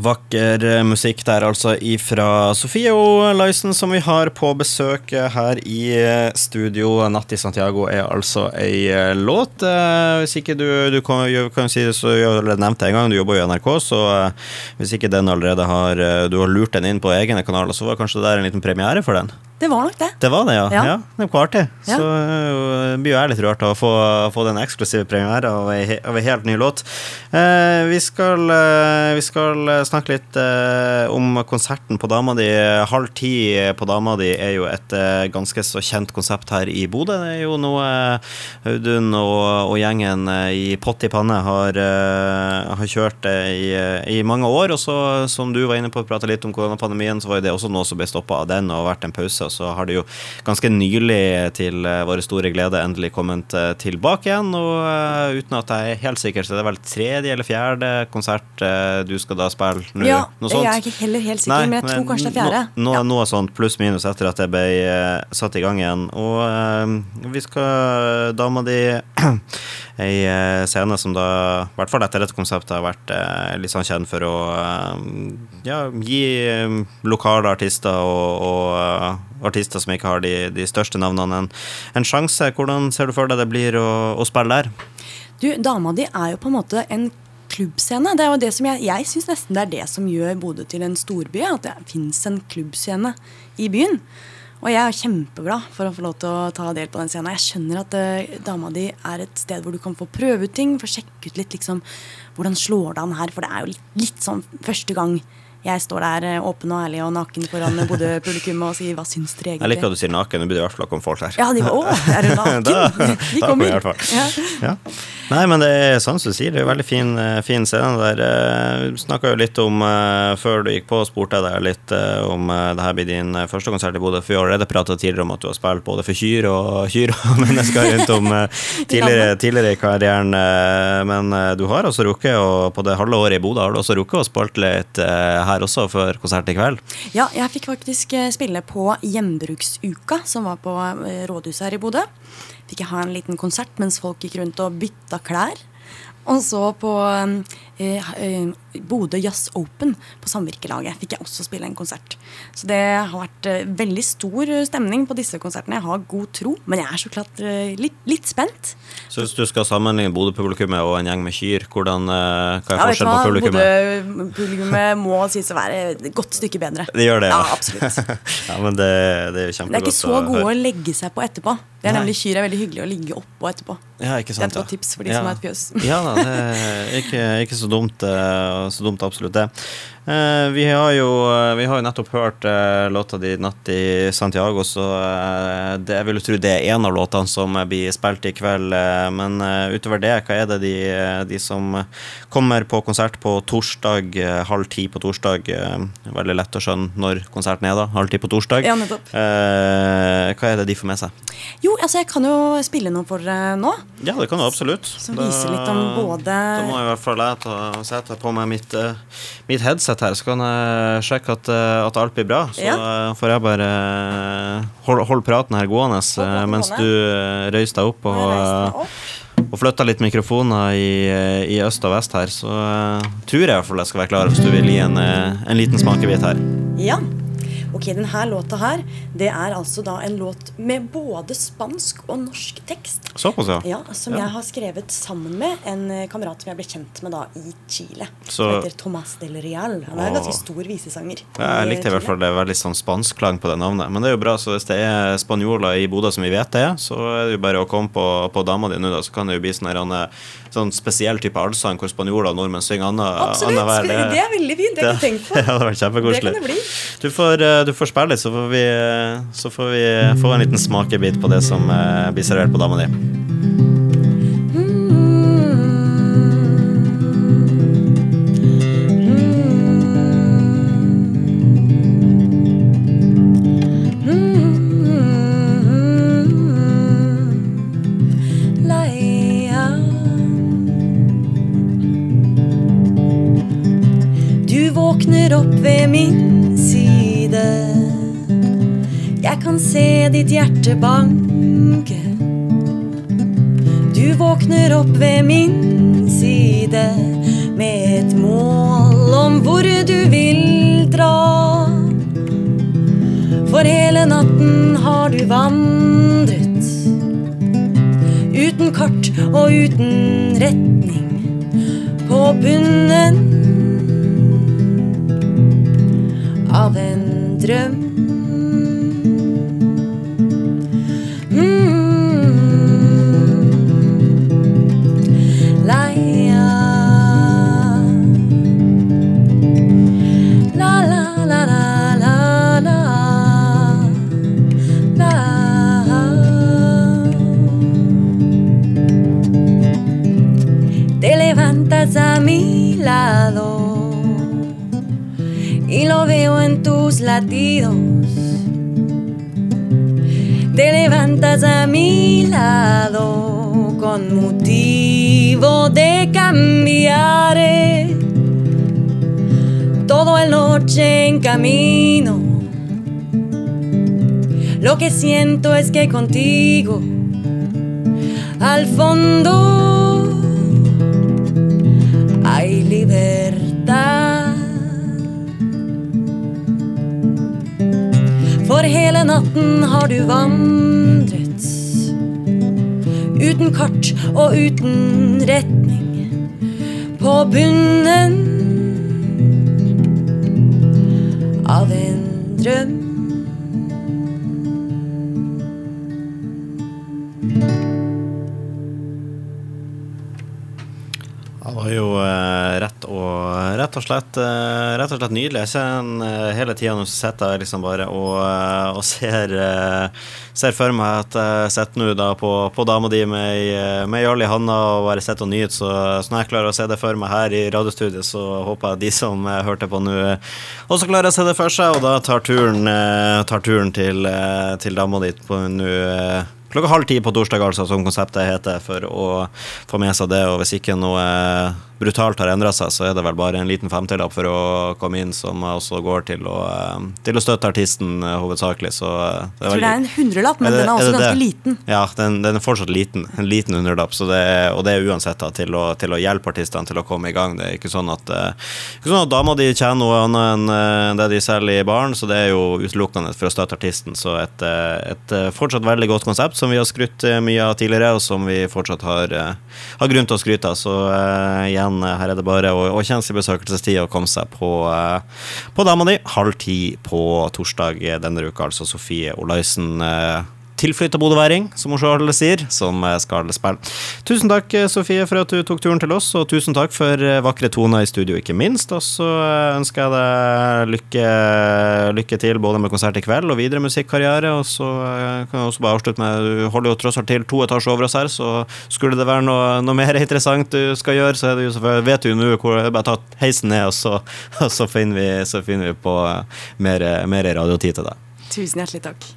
Vakker eh, musikk der, altså, ifra Sofie og Lysen, som vi har på besøk eh, her i eh, studio. 'Natt i Santiago' er altså ei låt. Hvis ikke du, du kan, kan, si det, så jeg har allerede nevnt det en gang, du jobber jo i NRK, så hvis ikke den allerede har du har lurt den inn på egne kanaler, så var kanskje det der en liten premiere for den? Det var nok det. Det var det, ja. ja. ja det var artig. Ja. Så uh, blir jo ærlig av å få, få den eksklusive premien av av ei helt ny låt. Uh, vi, skal, uh, vi, skal, snakke litt eh, om konserten på Dama di. Halv ti på Dama di er jo et eh, ganske så kjent konsept her i Bodø. Det er jo noe eh, Audun og, og, gjengen eh, i Pott i panne har, har kjørt i, i, mange år. Og så, som du var inne på, prata litt om koronapandemien, så var jo det også noe som ble stoppa av den og vært en pause så har det jo ganske nylig, til uh, våre store glede, endelig kommet uh, tilbake igjen. Og uh, uten at jeg er helt sikker, så det er vel tredje eller fjerde konsert du skal da spille nå? Ja, jeg er ikke heller helt sikker, Nei, men jeg tror kanskje det er fjerde. Noe, ja. noe sånt pluss-minus etter at jeg ble satt i gang igjen. Og vi skal Dama di ei scene som da, i hvert fall etter dette konseptet, har vært litt sånn kjent for å ja, gi lokale artister og, og artister som ikke har de, de største navnene, en, en, sjanse. Hvordan ser du for deg det blir å, å spille der? Du, Dama di er jo på en måte en klubbscene. Det er jo det som Jeg, jeg syns nesten det er det som gjør Bodø til en storby. At det fins en klubbscene i byen. Og jeg er kjempeglad for å få lov til å ta del på den scenen. Jeg skjønner at uh, dama di er et sted hvor du kan få prøve ut ting, få sjekke ut litt liksom hvordan slår det an her. For det er jo litt, litt sånn første gang jeg står der eh, åpen og ærlig og naken foran Bodø-publikum og sier hva syns dere egentlig? Jeg liker at du sier naken, nå blir det i hvert fall komme folk her. Ja, de var, å, er du naken? da, de kommer. i hvert fall. Ja. Ja. Nei, men det er sånn som du sier, det er veldig fin, eh, fin scene der. Eh, du snakka jo litt om, før du gikk på, spurte jeg deg litt om det her blir din første konsert i Bodø, for vi har allerede prata tidligere om at du har spilt både for kyr og kyr og mennesker rundt om tidligere, tidligere, i karrieren, men du har også rukket, og på det halve året i Bodø har du også rukket å spille litt her også før konsert i kveld? Ja, jeg fikk faktisk eh, spille på Gjenbruksuka, som var på eh, rådhuset her i Bodø. Fikk jeg ha en liten konsert mens folk gikk rundt og bytta klær. Og så på eh, eh, Bodø Jazz Open på Samvirkelaget fikk jeg også spille en konsert. Så det har vært eh, veldig stor stemning på disse konsertene. Jeg har god tro, men jeg er så klart eh, litt, litt, spent. Så hvis du skal sammenligne Bodø-publikummet og en gjeng med kyr, hvordan, eh, hva er ja, forskjellen på publikummet? Bodø-publikummet må sies å være et godt stykke bedre. Det gjør det, ja. ja absolutt. ja, men det, det er jo kjempegodt Det er ikke så gode å legge seg på etterpå. Det er nemlig Kyr er veldig hyggelig å ligge oppå etterpå. Ja, ikke sant, det er et godt tips for de som har et fjøs. ja det er ikke, ikke så dumt. Så dumt absolutt det. Eh, vi har, jo, uh, vi har jo nettopp hørt uh, låta di 'Natt i Santiago', så uh, det, jeg vil jo tro det er en av låtene som blir spilt i kveld. Uh, men utover det, hva er det de, de som kommer på konsert på torsdag halv ti på torsdag Veldig lett å skjønne når konserten er, da. Halv ti på torsdag. Ja, hva er det de får med seg? Jo, altså jeg kan jo spille noe for dere nå. Ja, det kan du absolutt. Som viser litt om både Da må i hvert fall jeg ta, sette på meg mitt, mitt headset her, så kan jeg sjekke at, eh, at alt blir bra. Så ja. Eh, får jeg bare eh, holde hold praten her gående mens du røyser deg opp og, og flytter litt mikrofoner i, i, øst og vest her. Så tror jeg i hvert fall jeg skal være klar hvis du vil gi en, en liten smakebit her. Ja. Ok, denne låta her, det er altså da en låt med både spansk og norsk tekst. Såpass, ja. ja som ja. jeg har skrevet sammen med en eh, kamerat som jeg ble kjent med da i Chile. Så... Som heter Tomas del Real. Han er en ganske stor visesanger. Ja, jeg likte i hvert fall det veldig sånn spansk klang på det navnet. Men det er jo bra, så hvis det er spanjoler i Bodø som vi vet det er, så er det jo bare å komme på, på dama di nå, da, så kan det jo bli sånn sånn spesiell type allsang hvor spanjoler og nordmenn synger annenhver. Absolutt, det er veldig fint. Det har jeg ikke tenkt på. Ja, det. Det kan det bli. Du får, eh, du får spille litt, så får vi, så får vi få en liten smakebit på det som eh, blir servert på dama di side. Jeg kan se ditt hjerte banke. Du våkner opp ved min side med et mål om hvor du vil dra. For hele natten har du vandret uten kart og uten retning på bunnen av en dröm. A mi lado y lo veo en latidos. Te levantas a mi lado con motivo de cambiar todo el noche en camino. Lo que siento es que contigo, al fondo, natten har du vandret. Uten kart og uten retning. På bunnen av en drøm. Slett, eh, rett og slett nydelig. Jeg ser den eh, hele tida nå, så sitter jeg liksom bare og, eh, og ser, ser for meg at jeg sitter nå da på, på dama di med, ei- øl i handa og bare sitter og nyter. Så, så når jeg klarer å se det for meg her i radiostudiet, så håper jeg de som hørte på nå, også klarer å se det for seg, og da tar turen, tar turen til, til dama di på nå Klokka halv ti på torsdag, altså, som konseptet heter, for å få med seg det. Og hvis ikke noe brutalt har endra seg, så er det vel bare en liten femtilapp for å komme inn, som også går til å, eh, til å støtte artisten eh, hovedsakelig. Så eh, Jeg tror det er en hundrelapp, men Er det- den er er også er ganske det? liten. Ja, den, den er fortsatt liten. En liten hundrelapp, så det er, og det er uansett da, til, å, til å hjelpe artistene til å komme i gang. Det er ikke sånn at, ikke sånn at da må de tjene noe annet enn det de selger i baren, så det er jo utelukkende for å støtte artisten. Så et, et fortsatt veldig godt konsept som vi har skrytt eh, mye av tidligere, og som vi fortsatt har, eh, har grunn til å skryte av. Så uh, igjen, her er det bare å, å kjenne sin besøkelsestid og komme seg på, uh, på dama di halv ti på torsdag denne uka, altså Sofie Olaisen. Eh, tilflytta bodøværing, som selv sier, som eh, skal spille. Tusen takk, eh, Sofie, for at du tok turen til oss, og tusen takk for eh, vakre toner i studio, ikke minst. Og så ønsker jeg deg lykke, lykke til både med konsert i kveld og videre musikkarriere. Og så kan jeg også bare avslutte med Du holder jo tross alt til to etasjer over oss her, så skulle det være noe, noe mer interessant du skal gjøre, så er det jo selvfølgelig, vet du jo nå hvor bare ta heisen ned, og så, og så, finner, vi, så finner vi på mer, mer radiotid til deg. Tusen hjertelig takk.